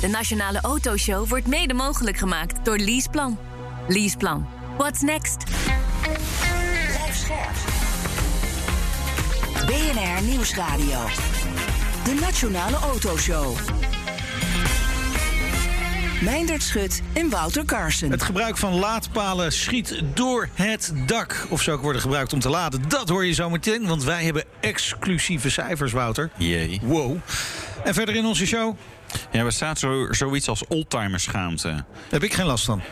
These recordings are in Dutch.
De Nationale Autoshow wordt mede mogelijk gemaakt door Leaseplan. Leaseplan. What's next? Blijf scherp. BNR Nieuwsradio. De Nationale Autoshow. Meindert Schut en Wouter Carson. Het gebruik van laadpalen schiet door het dak. Of ze ook worden gebruikt om te laden, dat hoor je zo meteen. Want wij hebben exclusieve cijfers, Wouter. Jee. Wow. En verder in onze show Ja, er staat zo, zoiets als oldtimerschaamte. heb ik geen last van.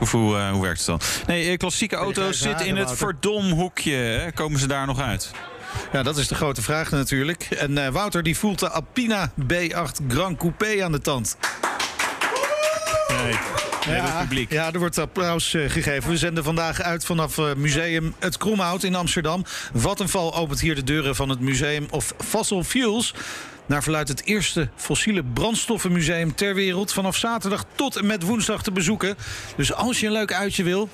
Of hoe, eh, hoe werkt het dan? Nee, eh, klassieke auto's zitten in het Wouter. verdomhoekje. hè? Komen ze daar nog uit? Ja, dat is de grote vraag natuurlijk. En eh, Wouter die voelt de Alpina B8 Grand Coupé aan de tand. Nee, het publiek. ja, er wordt applaus eh, gegeven. We zenden vandaag uit vanaf eh, Museum Het Kromhout in Amsterdam. Vattenval opent hier de deuren van het Museum of Fossil Fuels. Naar verluidt het eerste fossiele brandstoffenmuseum ter wereld. Vanaf zaterdag tot en met woensdag te bezoeken. Dus als je een leuk uitje wil,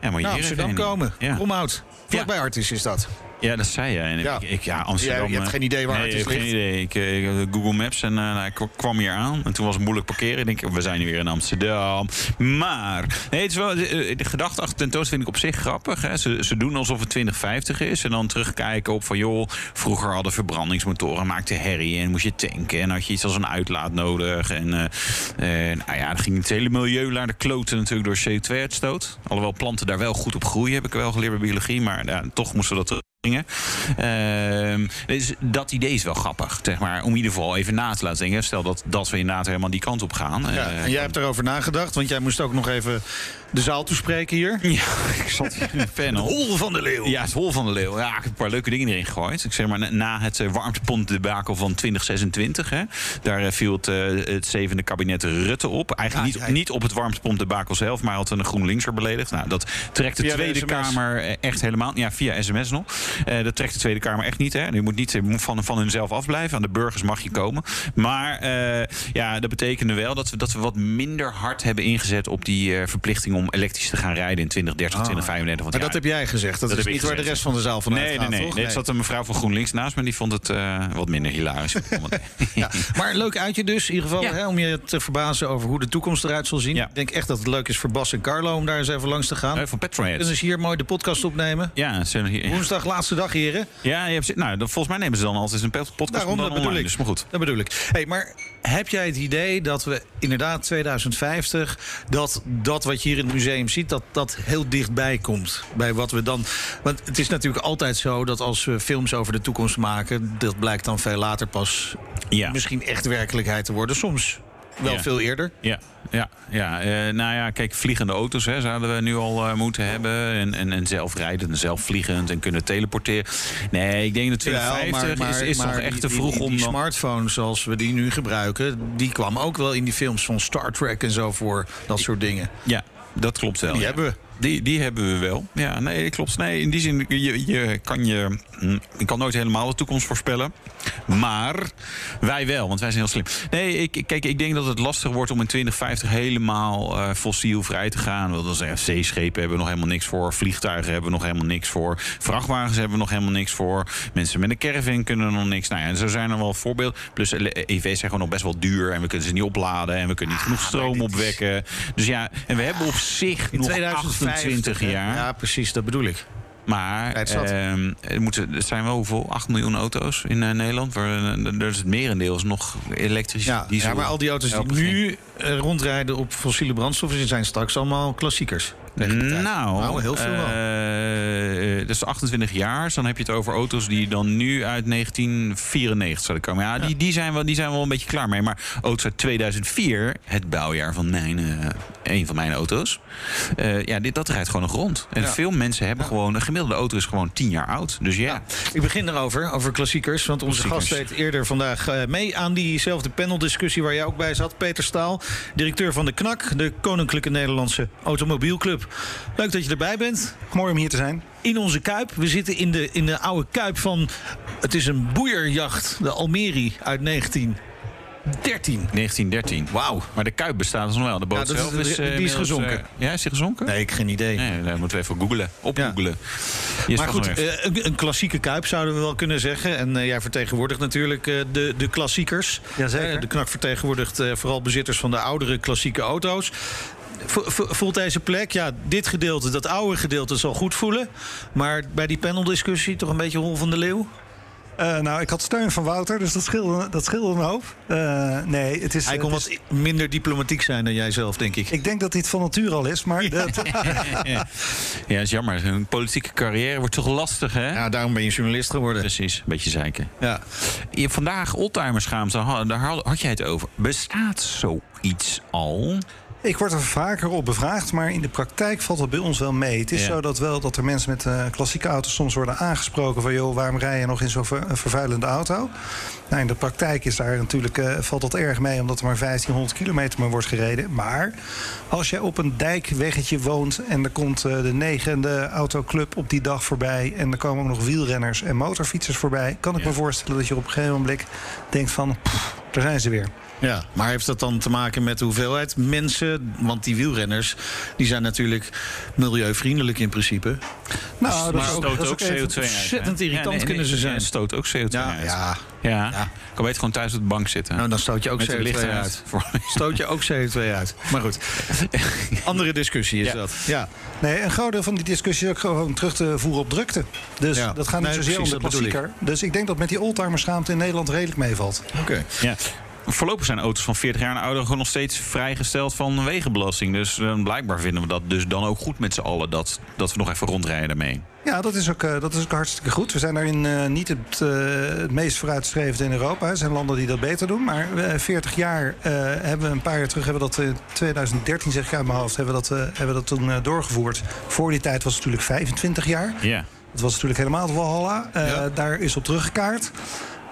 Ja, maar naar Amsterdam komen. Ja. Kromhout. Vlakbij Artis is dat. Ja, dat zei jij. En Ja. Ik, ik, ja, Amsterdam. Ja, je hebt eh, geen idee waar nee, het is ik heb geen ligt. idee. Ik, eh, ik- Google Maps en eh, nou, ik kwam hier aan. En toen was het moeilijk parkeren. Ik denk, we zijn nu weer in Amsterdam. Maar nee, het is wel, de, de gedachte achter tentoonstelling vind ik op zich grappig. Hè. Ze, ze doen alsof het 2050 is. En dan terugkijken op van, joh, vroeger hadden verbrandingsmotoren, maakte herrie. En moest je tanken. En had je iets als een uitlaat nodig. En nou ja, dan ging het hele milieu naar de kloten natuurlijk door CO2-uitstoot. Alhoewel planten daar wel goed op groeien, heb ik wel geleerd bij biologie. Maar ja, toch moesten we dat terug. Dingen. Ehm, dus dat idee is wel grappig, zeg maar. Om in ieder geval even na te laten denken. Stel dat, dat we inderdaad helemaal die kant op gaan. Ja, Eh, en jij hebt erover nagedacht, want jij moest ook nog even de zaal toespreken hier. Ja, ik zat hier in een panel. Hol van de leeuw. Ja, het hol van de leeuw. Ja, ik heb een paar leuke dingen erin gegooid. Ik zeg maar, na- het uh, warmtepomp-debakel van 2026... Hè, daar eh, viel het, eh, het zevende kabinet Rutte op. Eigenlijk Ja, niet, ja. niet op het warmtepomp-debakel zelf... maar had een GroenLinkser beledigd. Nou, dat trekt de Via Tweede. Kamer eh, echt helemaal... Ja, via sms nog. Eh, dat trekt de Tweede Kamer echt niet. Hè. Je moet niet eh, van, van hunzelf afblijven. Aan de burgers mag je komen. Maar eh, ja, dat betekende wel dat we, dat we wat minder hard hebben ingezet... op die eh, verplichting om elektrisch te gaan rijden in 2030, 2035. Want Maar ja, dat heb jij gezegd. Dat, dat is niet waar de rest van de zaal van Nee, nee, uitgaat, nee. toch? nee. Er zat een mevrouw van GroenLinks naast me. Die vond het eh, wat minder hilarisch. Ja, maar leuk uitje dus, in ieder geval, Ja. hè, om je te verbazen over hoe de toekomst eruit zal zien. Ja. Ik denk echt dat het leuk is voor Bas en Carlo om daar eens even langs te gaan. Eh, van Petrohead. Kunnen ze hier mooi de podcast opnemen? Ja, hier- Woensdag, laatste dag, heren. ja je hebt, nou, dan- volgens mij nemen ze dan altijd een podcast Daarom, dan dat bedoel ik. Dus maar goed. Dat bedoel ik. Hey, maar heb jij het idee dat we inderdaad 2050... dat dat wat je hier in het museum ziet, dat dat heel dichtbij komt? Bij wat we dan... Want het is natuurlijk altijd zo dat als we films over de toekomst maken... dat blijkt dan veel later pas Ja. misschien echt werkelijkheid te worden. Soms wel Ja. veel eerder. Ja, ja, ja. Eh, nou ja, kijk, vliegende auto's hè, zouden we nu al eh, moeten hebben. En, en, en zelfrijdend en zelfvliegend en kunnen teleporteren. Nee, ik denk dat 2050 is, is toch echt te vroeg die, om... Die smartphone zoals we die nu gebruiken... die kwam ook wel in die films van Star Trek en zo voor. Dat soort dingen. Ja, dat klopt wel. Die ja. hebben we. Die, die hebben we wel. Ja, nee, klopt. Nee, in die zin, je, je, kan je, hm, je kan nooit helemaal de toekomst voorspellen. Maar wij wel, want wij zijn heel slim. Nee, ik, kijk, ik denk dat het lastig wordt om in 2050 helemaal eh fossielvrij te gaan. Want zeeschepen hebben we nog helemaal niks voor. Vliegtuigen hebben we nog helemaal niks voor. Vrachtwagens hebben we nog helemaal niks voor. Mensen met een caravan kunnen er nog niks. Nou ja, en zo zijn er wel voorbeelden. Plus EV's zijn gewoon nog best wel duur. En we kunnen ze niet opladen. En we kunnen niet genoeg stroom opwekken. Dus ja, en we hebben op zich In nog 2050, 28 hè? jaar. Ja, precies, dat bedoel ik. Maar zat. ehm, er, moeten, er zijn wel hoeveel? 8 miljoen auto's in eh, Nederland. Waar, eh, dus het merendeel is nog elektrisch. Ja, diesel, ja, maar al die auto's die nu eh, rondrijden op fossiele brandstoffen... die zijn straks allemaal klassiekers. Nou, heel veel wel. dat is 28 jaar. Dus dan heb je het over auto's die dan nu uit 1994 zouden komen. Ja, Die, die, zijn wel, die zijn wel een beetje klaar mee. Maar auto's uit 2004, het bouwjaar van mijn, eh, een van mijn auto's. eh, ja, dit, dat rijdt gewoon nog rond. En veel mensen hebben gewoon... Een gemiddelde auto is gewoon 10 jaar oud. Dus ja. Ik begin erover, over klassiekers. Want onze Klassiekers. gast deed eerder vandaag eh, mee aan diezelfde paneldiscussie waar jij ook bij zat. Peter Staal, directeur van de KNAK, de Koninklijke Nederlandse Automobielclub. Leuk dat je erbij bent. Mooi om hier te zijn. In onze Kuip. We zitten in de, in de oude Kuip van... Het is een boeierjacht, de Almeri uit 1913. 1913. Wauw. Maar de Kuip bestaat dus nog wel. De boot Ja, is- zelf is, die is eh, gezonken. eh, ja, is die gezonken? Nee, ik geen idee. Nee, daar moeten we even googelen. Opgoogelen. Is Maar goed, eh, een, een klassieke kuip zouden we wel kunnen zeggen. En eh, jij vertegenwoordigt natuurlijk eh, de, de klassiekers. Jazeker. Eh, de knak vertegenwoordigt eh, vooral bezitters van de oudere klassieke auto's. Vo- vo- Voelt deze plek, ja, dit gedeelte, dat oude gedeelte zal goed voelen. Maar bij die paneldiscussie toch een beetje rol van de leeuw? Eh, nou, ik had steun van Wouter, dus dat scheelde, dat scheelde een hoop. Eh, nee, het is. Hij kon het is- wat minder diplomatiek zijn dan jij zelf, denk ik. Ik denk dat dit van nature al is, maar dat, ja, dat is jammer. Een politieke carrière wordt toch lastig, hè? Ja, daarom ben je journalist geworden. Precies, een beetje zeiken. Ja. Je hebt vandaag oldtimerschaamte, ha- daar had had jij het over. Bestaat zoiets al? Ik word er vaker op bevraagd, maar in de praktijk valt het bij ons wel mee. Het is Ja. zo dat wel dat er mensen met eh, klassieke auto's soms worden aangesproken van joh, waarom rij je nog in zo'n ver- een vervuilende auto? Nou, in de praktijk is daar natuurlijk, eh, valt dat erg mee, omdat er maar 1500 kilometer maar wordt gereden. Maar als je op een dijkweggetje woont en er komt eh, de negende autoclub op die dag voorbij en er komen ook nog wielrenners en motorfietsers voorbij, kan ik Ja. me voorstellen dat je op een gegeven moment denkt van, pff, daar zijn ze weer. Ja, maar heeft dat dan te maken met de hoeveelheid mensen? Want die wielrenners die zijn natuurlijk milieuvriendelijk in principe. Nou, dat maar stoot ook ook even- CO2 uit. ontzettend irritant nee, kunnen ze zijn. ja, stoot ook CO2 Ja, uit. ja. Ja. Ja. Ik kan beter gewoon thuis op de bank zitten. Nou, dan stoot je ook Met de CO2 lichten uit. Stoot je ook CO2 uit. Maar goed, andere discussie is Ja. dat. Ja. Nee, een groot deel van die discussie is ook gewoon terug te voeren op drukte. Dus Ja. dat gaat niet Nee, zozeer precies, om de klassieker. Dus ik denk dat met die oldtimerschaamte in Nederland redelijk meevalt. Oké. Ja. Voorlopig zijn auto's van 40 jaar en ouder gewoon nog steeds vrijgesteld van wegenbelasting. Dus eh, blijkbaar vinden we dat dus dan ook goed met z'n allen. Dat, dat we nog even rondrijden daarmee. Ja, dat is ook, eh, dat is ook hartstikke goed. We zijn daarin eh, niet het, het meest vooruitstrevend in Europa. Er zijn landen die dat beter doen. Maar eh, 40 jaar hebben we een paar jaar terug, hebben we dat in 2013 zeg ik uit mijn hoofd, hebben we dat, hebben we dat toen doorgevoerd. Voor die tijd was het natuurlijk 25 jaar. Ja. Dat was natuurlijk helemaal het Walhalla. Ja. Daar is op teruggekaart.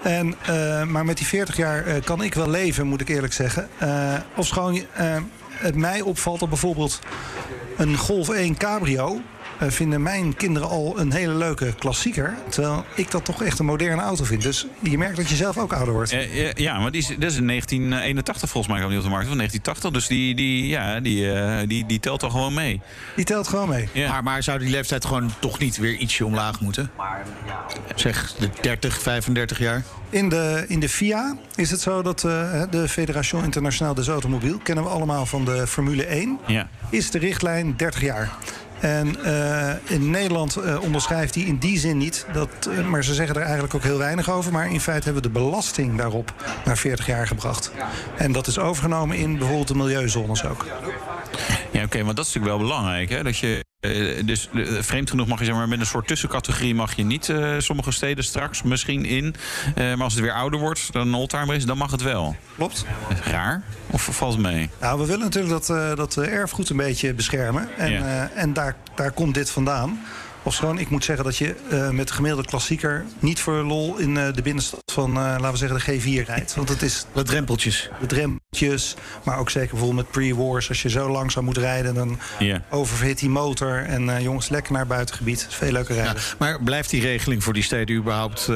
En, eh, maar met die 40 jaar eh, kan ik wel leven, moet ik eerlijk zeggen. Uh, ofschoon eh, het mij opvalt dat bijvoorbeeld een Golf 1 Cabrio... eh, vinden mijn kinderen al een hele leuke klassieker. Terwijl ik dat toch echt een moderne auto vind. Dus je merkt dat je zelf ook ouder wordt. Eh, ja, ja, maar die is, dat is in 1981 volgens mij kwam die op de markt. Van 1980. Dus die, die, ja, die, eh, die, die telt al gewoon mee. Die telt gewoon mee. Ja. Maar, maar zou die leeftijd gewoon toch niet weer ietsje omlaag moeten? Zeg de 30, 35 jaar? In de, in de FIA is het zo dat eh, de Federation Internationale des Automobiles... kennen we allemaal van de Formule 1... Ja. is de richtlijn 30 jaar. En eh, in Nederland eh, onderschrijft die in die zin niet. Dat, eh, maar ze zeggen er eigenlijk ook heel weinig over. Maar in feite hebben we de belasting daarop naar 40 jaar gebracht. En dat is overgenomen in bijvoorbeeld de milieuzones ook. Ja, oké, want dat is natuurlijk wel belangrijk. Hè? Dat je, eh, dus eh, vreemd genoeg mag je zeg maar met een soort tussencategorie mag je niet eh, sommige steden straks misschien in. Maar als het weer ouder wordt dan een oldtimer is, dan mag het wel. Klopt. Raar? Of valt het mee? Nou, we willen natuurlijk dat, dat erfgoed een beetje beschermen. En, Ja. en daar, daar komt dit vandaan. Ofschoon, ik moet zeggen dat je eh, met de gemiddelde klassieker... niet voor lol in eh, de binnenstad van, eh, laten we zeggen, de G4 rijdt. Want het is Wat drempeltjes. de drempeltjes, maar ook zeker bijvoorbeeld met pre-wars. Als je zo langzaam moet rijden, dan oververhit die motor. En eh, jongens, lekker naar buitengebied. Veel leuker Ja, rijden. maar blijft die regeling voor die steden überhaupt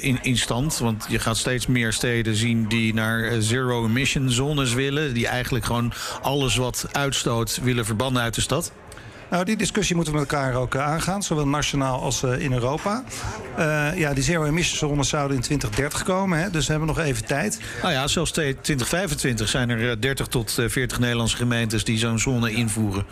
in, in stand? Want je gaat steeds meer steden zien die naar zero-emission zones willen. Die eigenlijk gewoon alles wat uitstoot willen verbannen uit de stad. Nou, die discussie moeten we met elkaar ook eh, aangaan, zowel nationaal als eh, in Europa. Eh, ja, die zero-emission zones zouden in 2030 komen, hè, dus we hebben nog even tijd. Nou ja, zelfs te- 2025 zijn er eh, 30 tot eh, 40 Nederlandse gemeentes die zo'n zone invoeren.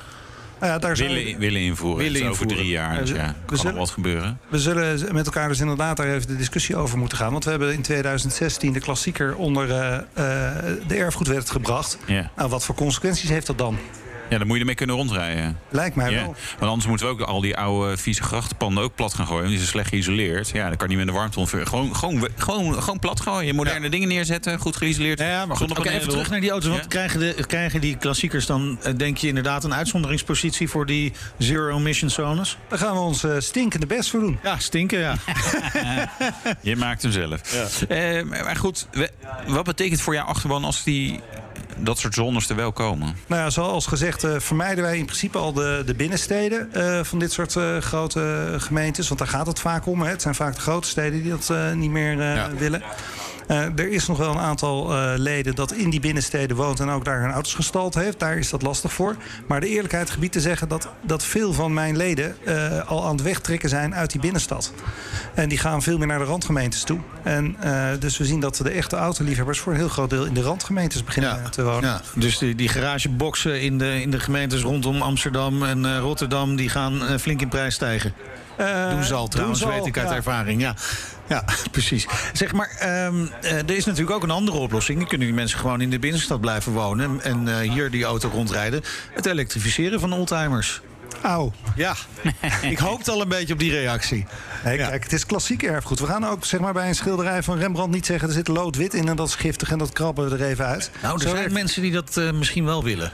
Nou ja, daar zijn we- Willen, willen invoeren. Willen over invoeren. drie jaar. Dus Ja, we- we kan nog zullen- wat gebeuren. We zullen met elkaar dus inderdaad daar even de discussie over moeten gaan. Want we hebben in 2016 de klassieker onder eh, eh, de erfgoedwet gebracht. Ja. Nou, wat voor consequenties heeft dat dan? Ja, dan moet je ermee kunnen rondrijden. Lijkt mij Ja, wel. Want anders moeten we ook al die oude vieze grachtenpanden ook plat gaan gooien. Want die zijn slecht geïsoleerd. Ja, dan kan niet met de warmte ontver. Gewoon, gewoon, gewoon, gewoon plat gooien. Moderne dingen neerzetten, goed geïsoleerd. Ja, maar goed, oké, zonnepanelen even terug naar die auto's. Want Ja. krijgen, de, krijgen die klassiekers dan, eh, denk je, inderdaad een uitzonderingspositie voor die zero-emission zones? Daar gaan we ons eh, stinkende best voor doen. Ja, stinken, ja. Je maakt hem zelf. Eh, maar goed, we- wat betekent voor jouw achterban als die dat soort zones er wel komen? Nou ja, zoals gezegd eh, vermijden wij in principe al de, de binnensteden eh, van dit soort eh, grote gemeentes. Want daar gaat het vaak om. Hè. Het zijn vaak de grote steden die dat niet meer willen. Eh, er is nog wel een aantal eh, leden dat in die binnensteden woont en ook daar hun auto's gestald heeft. Daar is dat lastig voor. Maar de eerlijkheid gebied te zeggen dat, dat veel van mijn leden eh, al aan het wegtrekken zijn uit die binnenstad. En die gaan veel meer naar de randgemeentes toe. En dus we zien dat de echte autoliefhebbers voor een heel groot deel in de randgemeentes beginnen te wonen. Ja, dus die, die garageboxen in de, in de gemeentes rondom Amsterdam en Rotterdam... die gaan flink in prijs stijgen. doen ze al trouwens, ze al, weet ik uit ja. ervaring. Ja. Ja, precies. Zeg maar, ehm, eh, er is natuurlijk ook een andere oplossing. Dan kunnen die mensen gewoon in de binnenstad blijven wonen... en eh, hier die auto rondrijden. Het elektrificeren van oldtimers. Auw. Ja, ik hoopte al een beetje op die reactie. Kijk, het is klassiek erfgoed. We gaan ook zeg maar, bij een schilderij van Rembrandt niet zeggen... er zit lood-wit in en dat is giftig en dat krabben we er even uit. Nou, er Zo zijn mensen die dat eh, misschien wel willen.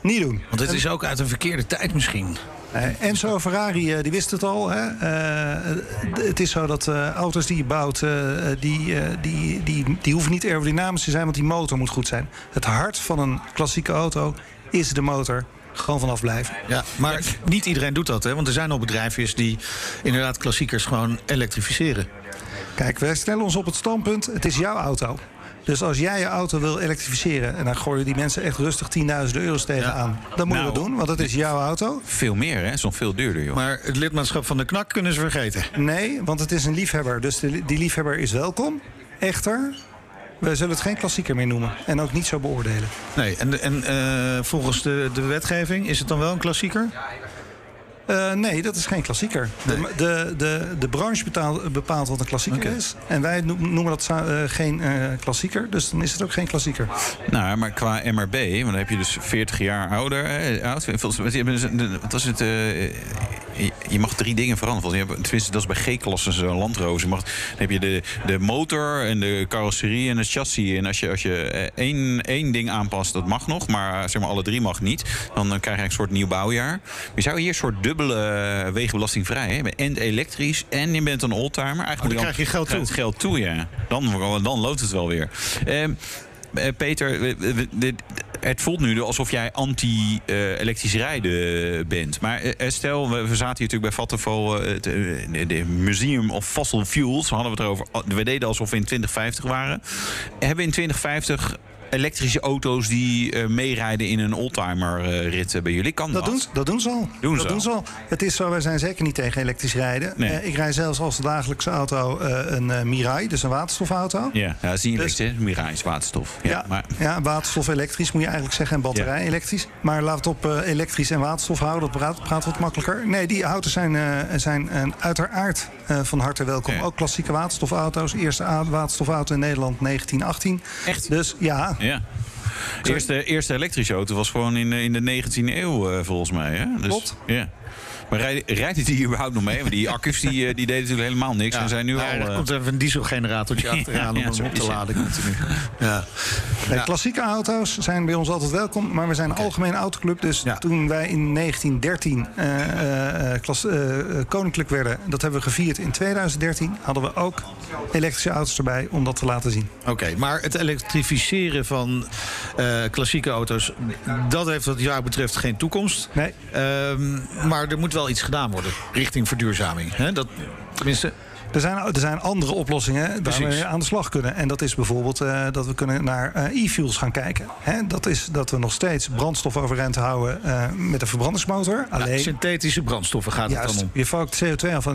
Niet doen. Want het is ook uit een verkeerde tijd misschien. Eh, Enzo Ferrari, eh, die wist het al. Hè? Eh, het is zo dat auto's die je bouwt, die, die, die, die hoeven niet aerodynamisch te zijn, want die motor moet goed zijn. Het hart van een klassieke auto is de motor. Gewoon vanaf blijven. Ja, maar niet iedereen doet dat, hè? Want er zijn al bedrijfjes die inderdaad klassiekers gewoon elektrificeren. Kijk, wij stellen ons op het standpunt: het is jouw auto. Dus als jij je auto wil elektrificeren... en dan gooien die mensen echt rustig 10.000 euro's tegenaan... dan moeten we Nou, het doen, want het is jouw auto. Veel meer, hè? Het is nog veel duurder, joh. Maar het lidmaatschap van de knak kunnen ze vergeten. Nee, want het is een liefhebber. Dus de- die liefhebber is welkom. Echter, we zullen het geen klassieker meer noemen. En ook niet zo beoordelen. Nee, en, en eh, volgens de, de wetgeving is het dan wel een klassieker? Eh, nee, dat is geen klassieker. De, de, de, de branche betaalt, bepaalt wat een klassieker is. En wij no- noemen dat eh, geen eh, klassieker. Dus dan is het ook geen klassieker. Nou, maar qua MRB, want dan heb je dus 40 jaar ouder. eh, oud. Volgens- wat was het? Je- je mag drie dingen veranderen. Tenminste, dat is bij G-klassen landroos. Je mag, dan heb je de, de motor en de carrosserie en het chassis. En als je, als je eh, één, één ding aanpast, dat mag nog. Maar eh, zeg maar alle drie mag niet. Dan eh, krijg je een soort nieuw bouwjaar. Je zou hier een soort dubbele eh, wegenbelastingvrij hebben. En elektrisch en je bent een oldtimer. Eigenlijk dan moet krijg je geld toe. Geld toe, ja. Dan, dan loopt het wel weer. Eh, Peter, het voelt nu alsof jij anti-elektrisch rijden bent. Maar eh, stel, we, zaten hier natuurlijk bij Vattenfall, eh, het, eh, Museum of Fossil Fuels. Hadden we het erover. We deden alsof we in 2050 waren. Hebben we in 2050 elektrische auto's die eh, meerijden in een oldtimer-rit bij jullie? Kan dat? Dat doen, dat doen ze al. Doen dat ze doen al. ze al. Het is zo, wij zijn zeker niet tegen elektrisch rijden. Nee. Eh, ik rij zelfs als dagelijkse auto eh, een eh, Mirai, dus een waterstofauto. Ja, ja, dat is niet Dus- elektrisch? Mirai is waterstof. Ja, Ja, maar ja, waterstof elektrisch moet je eigenlijk zeggen en batterij elektrisch. Maar we het op eh, elektrisch en waterstof houden, dat praat, praat wat makkelijker. Nee, die auto's zijn, eh, zijn eh, uiteraard eh, van harte welkom. Ja. Ook klassieke waterstofauto's. Eerste waterstofauto in Nederland 1918. Echt? Dus ja, Ja. Eerste, eerste elektrische auto was gewoon in, de- in de 19e eeuw, eh, volgens mij. Hè? Dus, Klopt. Ja. Maar rijdt rijdt die überhaupt nog mee? Want die accu's die, eh, die deden natuurlijk helemaal niks. En zijn nu Nou, al... er eh, komt even een dieselgeneratortje achteraan ja, om hem op te laden continu. Ja. Klassieke auto's zijn bij ons altijd welkom, maar we zijn een algemene autoclub. Dus toen wij in 1913 eh, klas- koninklijk werden, dat hebben we gevierd in 2013, hadden we ook elektrische auto's erbij om dat te laten zien. Oké, maar het elektrificeren van eh, klassieke auto's, dat heeft wat jou betreft geen toekomst. Nee. Ehm, maar er moet wel iets gedaan worden richting verduurzaming. Hè? Dat, tenminste, Er zijn, er zijn andere oplossingen waar we aan de slag kunnen. En dat is bijvoorbeeld eh, dat we kunnen naar eh, e-fuels gaan kijken. Hè, dat is dat we nog steeds brandstof overeind houden eh, met een verbrandingsmotor. ja, Alleen, synthetische brandstoffen gaat het dan om. je vangt CO2 af,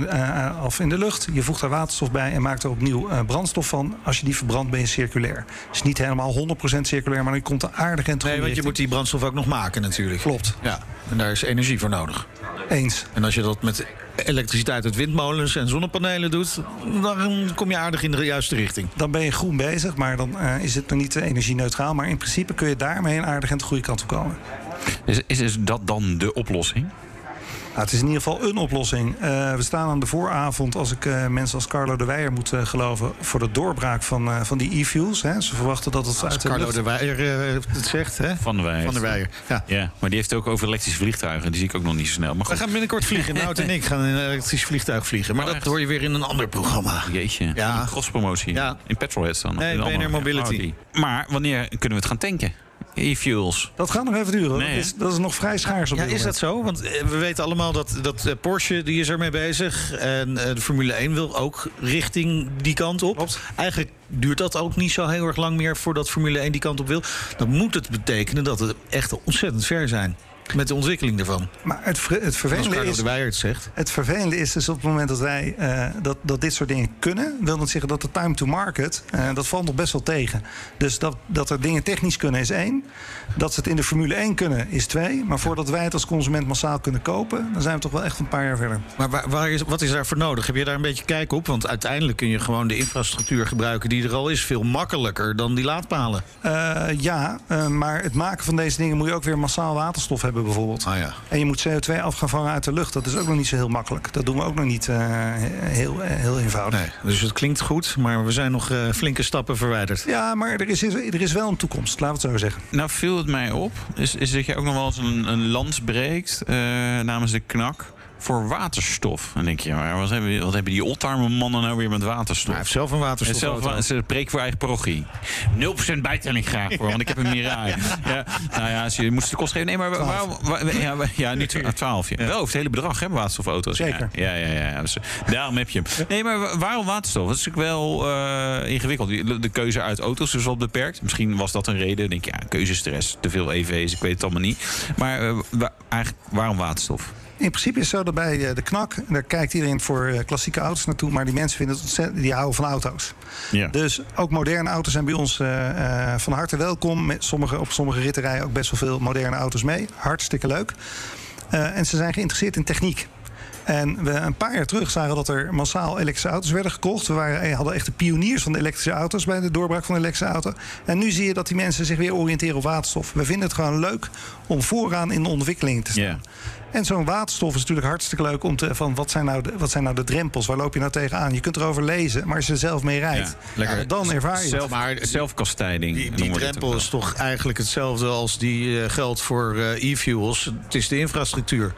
af in de lucht. Je voegt daar waterstof bij en maakt er opnieuw brandstof van. Als je die verbrandt ben je circulair. Het is niet helemaal 100% circulair, maar je komt er aardig en Nee, want je moet die brandstof ook nog maken natuurlijk. Klopt. Ja, en daar is energie voor nodig. Eens. En als je dat met elektriciteit uit windmolens en zonnepanelen doet... dan kom je aardig in de juiste richting. Dan ben je groen bezig, maar dan uh, is het nog niet energie-neutraal. Maar in principe kun je daarmee een aardig en de goede kant op komen. Is, is, is dat dan de oplossing? Nou, het is in ieder geval een oplossing. Uh, we staan aan de vooravond, als ik uh, mensen als Carlo de Weijer moet uh, geloven, voor de doorbraak van, van die e-fuels. Ze verwachten dat het als uit de Carlo lucht... de Weijer het zegt, hè? Van de Weijer. Van de Weijer. Ja. ja, maar die heeft ook over elektrische vliegtuigen. Die zie ik ook nog niet zo snel. Maar we gaan binnenkort vliegen. Nout en ik gaan in een elektrisch vliegtuig vliegen. Maar oh, dat hoor je weer in een ander programma. Jeetje. Ja. Crosspromotie. Ja. In Petrolheads dan. Nee, BNR Mobility. Maar wanneer kunnen we het gaan tanken? E-fuels. Dat gaat nog even duren. Nee, dat, is, dat, is, nog vrij schaars op Ja, is dat zo? Want we weten allemaal dat, dat Porsche die is ermee bezig. En de Formule 1 wil ook richting die kant op. Klopt. Eigenlijk duurt dat ook niet zo heel erg lang meer voordat Formule 1 die kant op wil. Dan moet het betekenen dat we echt ontzettend ver zijn. Met de ontwikkeling ervan. Maar het, het vervelende Als is. de Weijer het zegt. Het vervelende is dus op het moment dat wij uh, dat, dat dit soort dingen kunnen, wil dat zeggen dat de time to market, uh, dat valt nog best wel tegen. Dus dat, dat er dingen technisch kunnen is één. Dat ze het in de Formule 1 kunnen is twee. Maar voordat wij het als consument massaal kunnen kopen, dan zijn we toch wel echt een paar jaar verder. Maar waar, waar is, wat is daarvoor nodig? Heb je daar een beetje kijk op? Want uiteindelijk kun je gewoon de infrastructuur gebruiken die er al is. Veel makkelijker dan die laadpalen. Uh, ja, maar het maken van deze dingen moet je ook weer massaal waterstof hebben bijvoorbeeld. Ah, ja. En je moet CO2 af gaan vangen uit de lucht. Dat is ook nog niet zo heel makkelijk. Dat doen we ook nog niet uh, heel, heel eenvoudig. Nee, dus het klinkt goed, maar we zijn nog uh, flinke stappen verwijderd. Ja, maar er is, er is wel een toekomst, laten we het zo zeggen. Nou viel het mij op, is, is dat je ook nog wel eens een, een lans breekt uh, namens de knak voor waterstof. Dan denk je, maar wat hebben, wat hebben die oldtimer mannen nou weer met waterstof? hij heeft zelf een waterstof. Zelf, ze preek voor eigen parochie. 0% bijtelling graag voor, want ik heb een Mirai. ja, nou ja, als je moest de kost geven. Nee, maar waarom? Waar, ja, ja, nu 12. Ja. Wel over het hele bedrag, hè, waterstofauto's. Zeker. Ja, ja, ja. ja. Dus, daarom heb je hem. Nee, maar waarom waterstof? Dat is natuurlijk wel uh, ingewikkeld. De keuze uit auto's is wel beperkt. Misschien was dat een reden. Denk je, ja, keuzestress, te veel EV's, ik weet het allemaal niet. Maar uh, waar, eigenlijk, waarom waterstof? In principe is het zo dat bij de knak, daar kijkt iedereen voor klassieke auto's naartoe, maar die mensen vinden het ontzettend, die houden van auto's. Ja. Dus ook moderne auto's zijn bij ons uh, uh, van harte welkom. Met sommige, op sommige ritten rijden ook best wel veel moderne auto's mee. Hartstikke leuk. Uh, en ze zijn geïnteresseerd in techniek. En we een paar jaar terug zagen dat er massaal elektrische auto's werden gekocht. We waren, hadden echt de pioniers van de elektrische auto's bij de doorbraak van de elektrische auto. En nu zie je dat die mensen zich weer oriënteren op waterstof. We vinden het gewoon leuk om vooraan in de ontwikkeling te staan. Yeah. En zo'n waterstof is natuurlijk hartstikke leuk om te van wat zijn, nou de, wat zijn nou de drempels? Waar loop je nou tegenaan? Je kunt erover lezen, maar als je er zelf mee rijdt, ja, ja, dan ervaar je Zelf, maar zelfkastijding. Die, die drempel is toch eigenlijk hetzelfde als die uh, geldt voor uh, e-fuels. Het is de infrastructuur.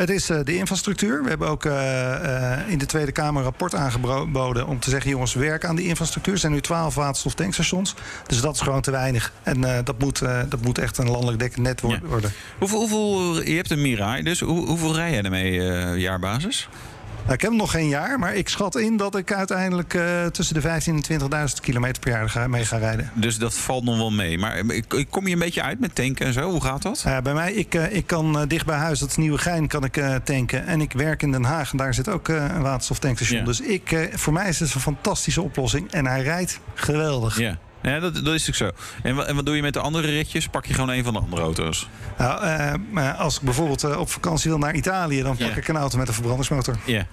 Het is uh, de infrastructuur. We hebben ook uh, uh, in de Tweede Kamer een rapport aangeboden om te zeggen: jongens, werk aan die infrastructuur. Er zijn nu 12 waterstoftankstations. Dus dat is gewoon te weinig. En dat, moet, dat moet echt een landelijk dekkend net worden. Ja. Hoeveel, hoeveel, je hebt een Mirai, dus hoe, hoeveel rij jij ermee jaarbasis? Nou, ik heb hem nog geen jaar, maar ik schat in dat ik uiteindelijk uh, tussen de 15.000 en 20.000 kilometer per jaar ga, mee ga rijden. Dus dat valt nog wel mee. Maar kom je een beetje uit met tanken en zo? Hoe gaat dat? Uh, bij mij, ik, uh, ik kan dicht bij huis, dat is Nieuwegein, kan ik tanken. En ik werk in Den Haag en daar zit ook een waterstoftankstation. Ja. Dus ik, voor mij is het een fantastische oplossing. En hij rijdt geweldig. Ja. Ja, dat, dat is natuurlijk zo. En wat, en wat doe je met de andere ritjes? Pak je gewoon een van de andere auto's? Nou, uh, als ik bijvoorbeeld uh, op vakantie wil naar Italië, dan pak ik een auto met een verbrandingsmotor. Ja.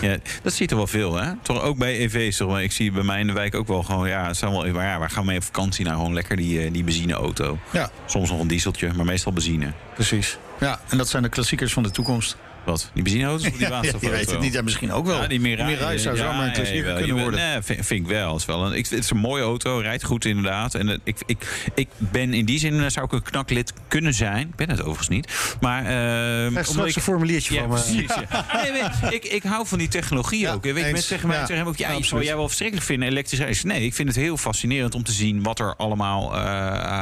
Ja, dat ziet er wel veel, hè? Toch ook bij EV's. Toch? Ik zie bij mij in de wijk ook wel gewoon... Ja, het zijn wel, maar ja, waar gaan we mee op vakantie? Nou, gewoon lekker die, eh, die benzineauto. Ja. Soms nog een dieseltje, maar meestal benzine. Precies. Ja, en dat zijn de klassiekers van de toekomst. Wat? Die benzineauto's of die Ja, waterstofauto? je weet het niet. Ja, misschien ook wel. Ja, die Mirai, Mirai zou ja, zomaar een ja, klassieker kunnen worden. Nee, vind, vind ik wel. Het is, wel een, ik, het is een mooie auto, rijdt goed inderdaad. En het- ik, ik, ik ben in die zin, eh, zou ik een knaklid kunnen zijn. Ik ben het overigens niet. Maar, eh, omdat straks ik- een formuliertje ja, van me. precies. Ja. Nee, weet ik, ik hou van die technologie Ja, ook. Weet mensen zeggen mij, Ja, zeggen ook, ja, absoluut. zou jij wel verschrikkelijk vinden, elektrisch rijden? Nee, ik vind het heel fascinerend om te zien wat er allemaal eh,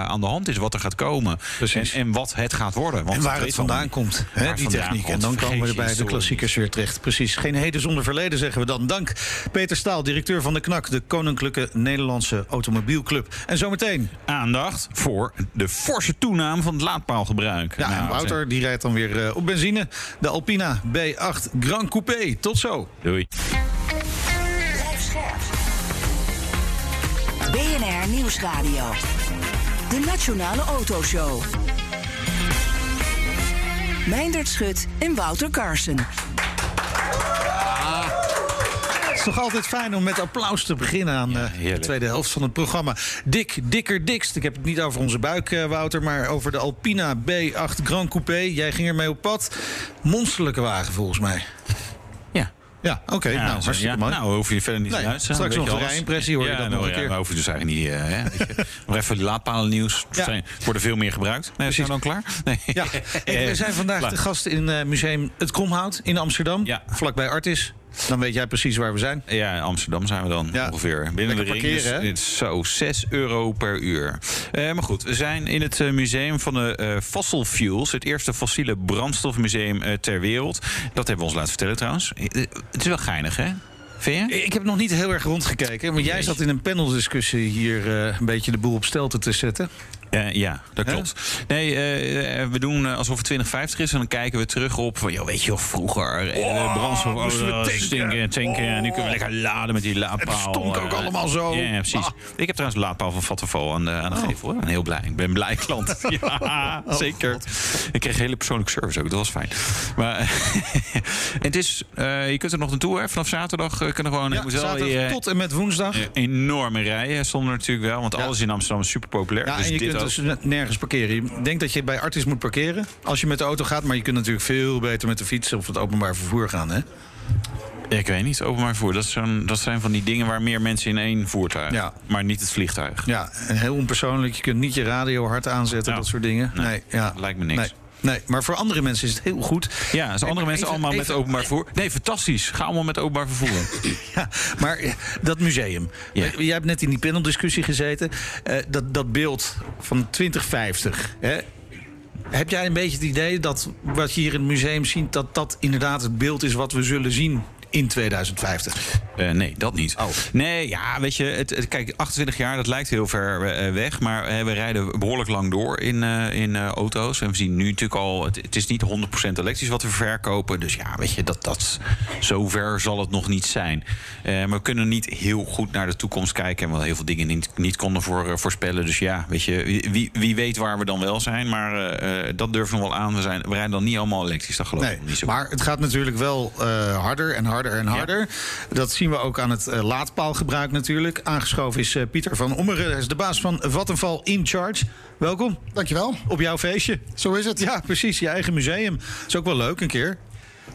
aan de hand is, wat er gaat komen. En, Precies. en wat het gaat worden. Want En waar het vandaan komt, hè, die techniek. En dan komen we bij de klassiekers weer terecht. Precies. Geen heden zonder verleden, zeggen we dan. Dank Peter Staal, directeur van de KNAK, de Koninklijke Nederlandse Automobielclub. En zometeen. Aandacht voor de forse toename van het laadpaalgebruik. Ja, en Nou, Wouter die rijdt dan weer eh, op benzine. De Alpina B8 Grand Coupé. Tot zo. Doei. Blijf scherp. BNR Nieuwsradio. De Nationale Autoshow. Meindert Schut en Wouter Carson. Het is toch altijd fijn om met applaus te beginnen aan eh, de tweede helft van het programma. Dik, dikker, dikst. Ik heb het niet over onze buik, eh, Wouter, maar over de Alpina B8 Grand Coupé. Jij ging ermee op pad. Monsterlijke wagen, volgens mij. Ja. Ja, oké. Ja, nou, hartstikke ja. Nou, hoef je verder niet Nee, uit te straks nog een rijimpressie, hoor je ja, dat nou, nog een ja, keer. Maar hoef je dus eigenlijk niet... hè, je. nog even die laadpalen nieuws. Zijn, worden veel meer gebruikt. Nee, zijn we dan klaar? Nee. Ja, we zijn vandaag de gast in eh, museum Het Kromhout in Amsterdam. Ja. Vlakbij Artis. Dan weet jij precies waar we zijn. Ja, in Amsterdam zijn we dan Ja. ongeveer. Binnen Lekker de ring. parkeren, dus is zo 6 euro per uur. Eh, maar goed, we zijn in het eh, museum van de eh, Fossil Fuels. Het eerste fossiele brandstofmuseum ter wereld. Dat hebben we ons laten vertellen trouwens. Het is wel geinig, hè? Ik heb nog niet heel erg rondgekeken. Maar jij zat in een paneldiscussie hier een beetje de boel op stelte te zetten. Eh, ja, dat klopt. Nee, eh, we doen eh, alsof het 2050 is. En dan kijken we terug op. van, joh, weet je wel, vroeger. eh, brandstof. oh, tanken. En nu kunnen we lekker laden met die laadpaal. Het stonk ook allemaal zo. Ja, precies. Ah. Ik heb trouwens een laadpaal van Vattenfall aan de, aan de Oh. gevel. hoor. Heel blij. Ik ben een blij klant. ja, zeker. Ik kreeg hele persoonlijke service ook. Dat was fijn. Maar het is, je kunt er nog naartoe. Hè. Vanaf zaterdag kunnen we gewoon. Ja, zaterdag je- tot en met woensdag. enorme rijen stonden er natuurlijk wel. Want alles in Amsterdam is super populair. Ja, dus en je dit dus nergens parkeren. Je denkt dat je bij Artis moet parkeren als je met de auto gaat. Maar je kunt natuurlijk veel beter met de fiets of het openbaar vervoer gaan. Hè? Ik weet niet, openbaar vervoer. Dat, is zo'n- dat zijn van die dingen waar meer mensen in één voertuig. Ja. Maar niet het vliegtuig. Ja, en heel onpersoonlijk. Je kunt niet je radio hard aanzetten, Ja. dat soort dingen. Nee, Nee, ja. lijkt me niks. Nee. Nee, maar voor andere mensen is het heel goed. Ja, als andere mensen even- allemaal met openbaar vervoer. Nee, fantastisch. Ga allemaal met openbaar vervoer. Ja, maar eh, dat museum. Ja. Eh, Jij hebt net in die paneldiscussie gezeten. Eh, dat, dat beeld van 2050. Hè? Heb jij een beetje het idee dat wat je hier in het museum ziet... dat dat inderdaad het beeld is wat we zullen zien in 2050? Eh, nee, dat niet. Oh. Nee, ja, weet je, het, het- kijk, 28 jaar, dat lijkt heel ver eh, weg. Maar eh, we rijden behoorlijk lang door in, eh, in eh, auto's. En we zien nu natuurlijk al, het, het is niet 100% elektrisch wat we verkopen. Dus ja, weet je, dat, dat, zover zal het nog niet zijn. Eh, maar we kunnen niet heel goed naar de toekomst kijken. En we heel veel dingen niet, niet konden voor, eh, voorspellen. Dus ja, weet je, wie, wie weet waar we dan wel zijn. Maar eh, eh, dat durven we nog wel aan. We, zijn, we rijden dan niet allemaal elektrisch, dat geloof ik Nee, niet zo. maar het gaat natuurlijk wel eh, harder en harder en harder. Dat zien we ook aan het eh, laadpaalgebruik natuurlijk. Aangeschoven is eh, Pieter van Ommeren. Hij is de baas van Vattenval In Charge. Welkom. Dankjewel. Op jouw feestje. Zo is het. Ja, precies. Je eigen museum. is ook wel leuk een keer.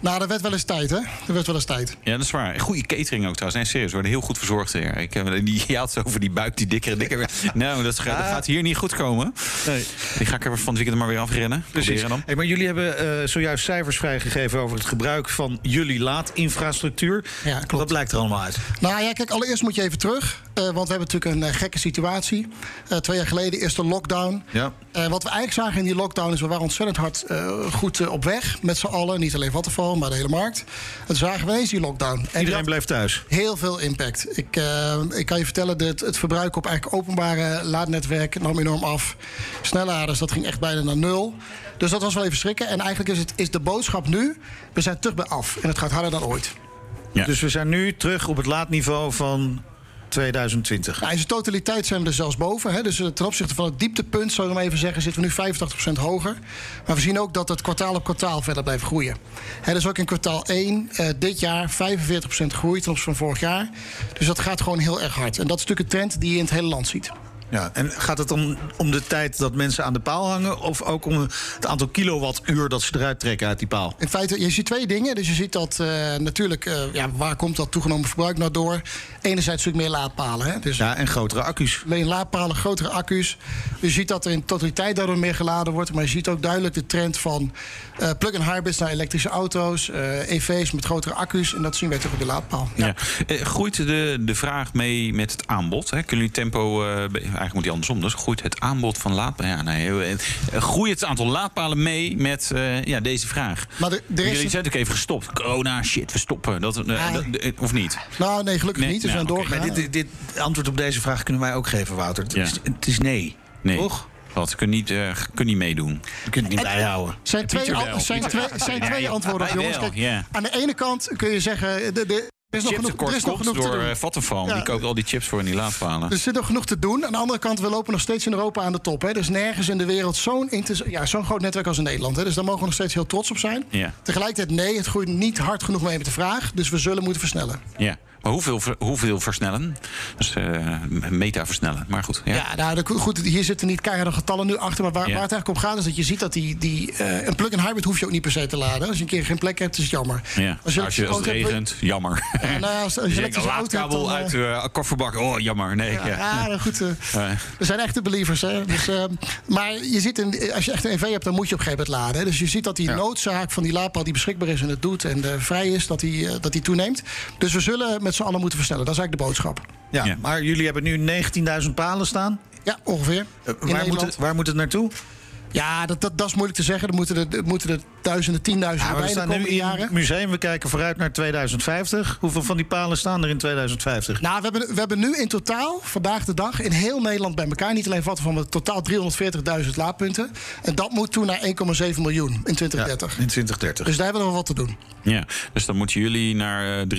Nou, dat werd wel eens tijd, hè? Dat werd wel eens tijd. Ja, dat is waar. Goede catering ook trouwens. Nee, serieus. We worden heel goed verzorgd hier. Ik, heb- die, je had het over die buik, die dikkere, dikker. Nou, dat, gaat- dat gaat hier niet goed komen. Nee. Die ga ik er van het weekend maar weer afrennen. Precies. Proberen dan. Hey, maar jullie hebben eh, zojuist cijfers vrijgegeven over het gebruik van jullie laadinfrastructuur. Ja, klopt. Wat blijkt er allemaal uit? Nou ja, kijk, allereerst moet je even terug. Eh, want we hebben natuurlijk een eh, gekke situatie. Eh, twee jaar geleden eerst de lockdown. Ja. Wat we eigenlijk zagen in die lockdown is... we waren ontzettend hard goed op weg met z'n allen. Niet alleen Vattenfall, maar de hele markt. En toen zagen we ineens die lockdown. En Iedereen bleef thuis. Heel veel impact. Ik, ik kan je vertellen, dat het verbruik op eigenlijk openbare laadnetwerken nam enorm af. Snelladers, dat ging echt bijna naar nul. Dus dat was wel even schrikken. En eigenlijk is, het, is de boodschap nu, we zijn terug bij af. En het gaat harder dan ooit. Ja. Dus we zijn nu terug op het laadniveau van 2020. Nou, in zijn totaliteit zijn we er zelfs boven. Hè. Dus eh, ten opzichte van het dieptepunt, zou ik maar even zeggen, zitten we nu 85% hoger. Maar we zien ook dat het kwartaal op kwartaal verder blijft groeien. Hè, dus ook in kwartaal 1 eh, dit jaar 45% groei ten opzichte van vorig jaar. Dus dat gaat gewoon heel erg hard. En dat is natuurlijk een trend die je in het hele land ziet. Ja, en gaat het om, om de tijd dat mensen aan de paal hangen... of ook om het aantal kilowattuur dat ze eruit trekken uit die paal? In feite, je ziet twee dingen. Dus je ziet dat eh, natuurlijk, eh, ja, waar komt dat toegenomen verbruik nou door? Enerzijds natuurlijk meer laadpalen. Hè? Dus Ja, en grotere accu's. alleen laadpalen, grotere accu's. Je ziet dat er in totaliteit daardoor meer geladen wordt. Maar je ziet ook duidelijk de trend van eh, plug-in hybrids naar elektrische auto's, eh, EV's met grotere accu's. En dat zien wij toch op de laadpaal. Ja. Eh, groeit de, de vraag mee met het aanbod? Hè? Kunnen jullie tempo... eigenlijk moet die andersom. Dus groeit het aanbod van laadpalen... Ja, nee, eh, eh, groeit het aantal laadpalen mee met eh, ja, deze vraag? Maar er is jullie zijn natuurlijk even gestopt. Corona, shit, we stoppen. Dat, eh, Ah. dat- of niet? Nou, nee, gelukkig Nee, niet. We nou, zijn doorgegaan. Maar dit, dit antwoord op deze vraag kunnen wij ook geven, Wouter. Het, Ja. is, het is nee. Nee. Toch? Wat? Kun niet, eh, kun niet meedoen. Je kunt het niet bijhouden. zijn twee, zijn twee, zijn twee antwoorden op, jongens. Kijk. Aan de ene kant kun je zeggen... De, de, is nog genoeg, er is nog genoeg te door doen. eh, Vattenfall. Ja. Die koopt al die chips voor in die laadpalen. Er zit nog genoeg te doen. Aan de andere kant, we lopen nog steeds in Europa aan de top. Hè. Er is nergens in de wereld zo'n ja, zo'n groot netwerk als in Nederland. Hè. Dus daar mogen we nog steeds heel trots op zijn. Ja. Tegelijkertijd, nee, het groeit niet hard genoeg mee met de vraag. Dus we zullen moeten versnellen. Ja. Hoeveel, hoeveel versnellen? Dus eh, meta versnellen. Maar goed. Ja. Ja, nou, de- goed, hier zitten niet keiharde getallen nu achter. Maar waar, Ja. waar het eigenlijk om gaat, is dat je ziet dat die, die, eh, een plug-in hybrid hoef je ook niet per se te laden. Als je een keer geen plek hebt, is het jammer. Ja. Als, je, als, het auto hebt, regent, jammer. Ja, nou ja, als, als je denkt, een laadkabel uit eh, de kofferbak. Oh, jammer. Nee. Ja, Ja, nou goed. eh, Eh, we zijn echte believers. Hè? Dus, eh, maar je ziet in, als je echt een EV hebt, dan moet je op een gegeven moment laden. Hè? Dus je ziet dat die noodzaak van die laadpaal die beschikbaar is en het doet en eh, vrij is, dat die, eh, dat die toeneemt. Dus we zullen met z'n allen moeten versnellen. Dat is eigenlijk de boodschap. Ja, maar jullie hebben nu 19.000 palen staan. Ja, ongeveer. Eh, waar, moet het, waar moet het naartoe? Ja, dat, dat, dat is moeilijk te zeggen. Er moeten er, moeten er duizenden, tienduizenden Ja, bij de staan nu komende in jaren. het museum. We kijken vooruit naar 2050. Hoeveel van die palen staan er in 2050? Nou, we hebben, we hebben nu in totaal, vandaag de dag, in heel Nederland bij elkaar... niet alleen vatten van maar totaal 340.000 laadpunten. En dat moet toen naar 1,7 miljoen in 2030. in 2030. Dus daar hebben we nog wat te doen. Ja, dus dan moeten jullie naar eh, 340.000.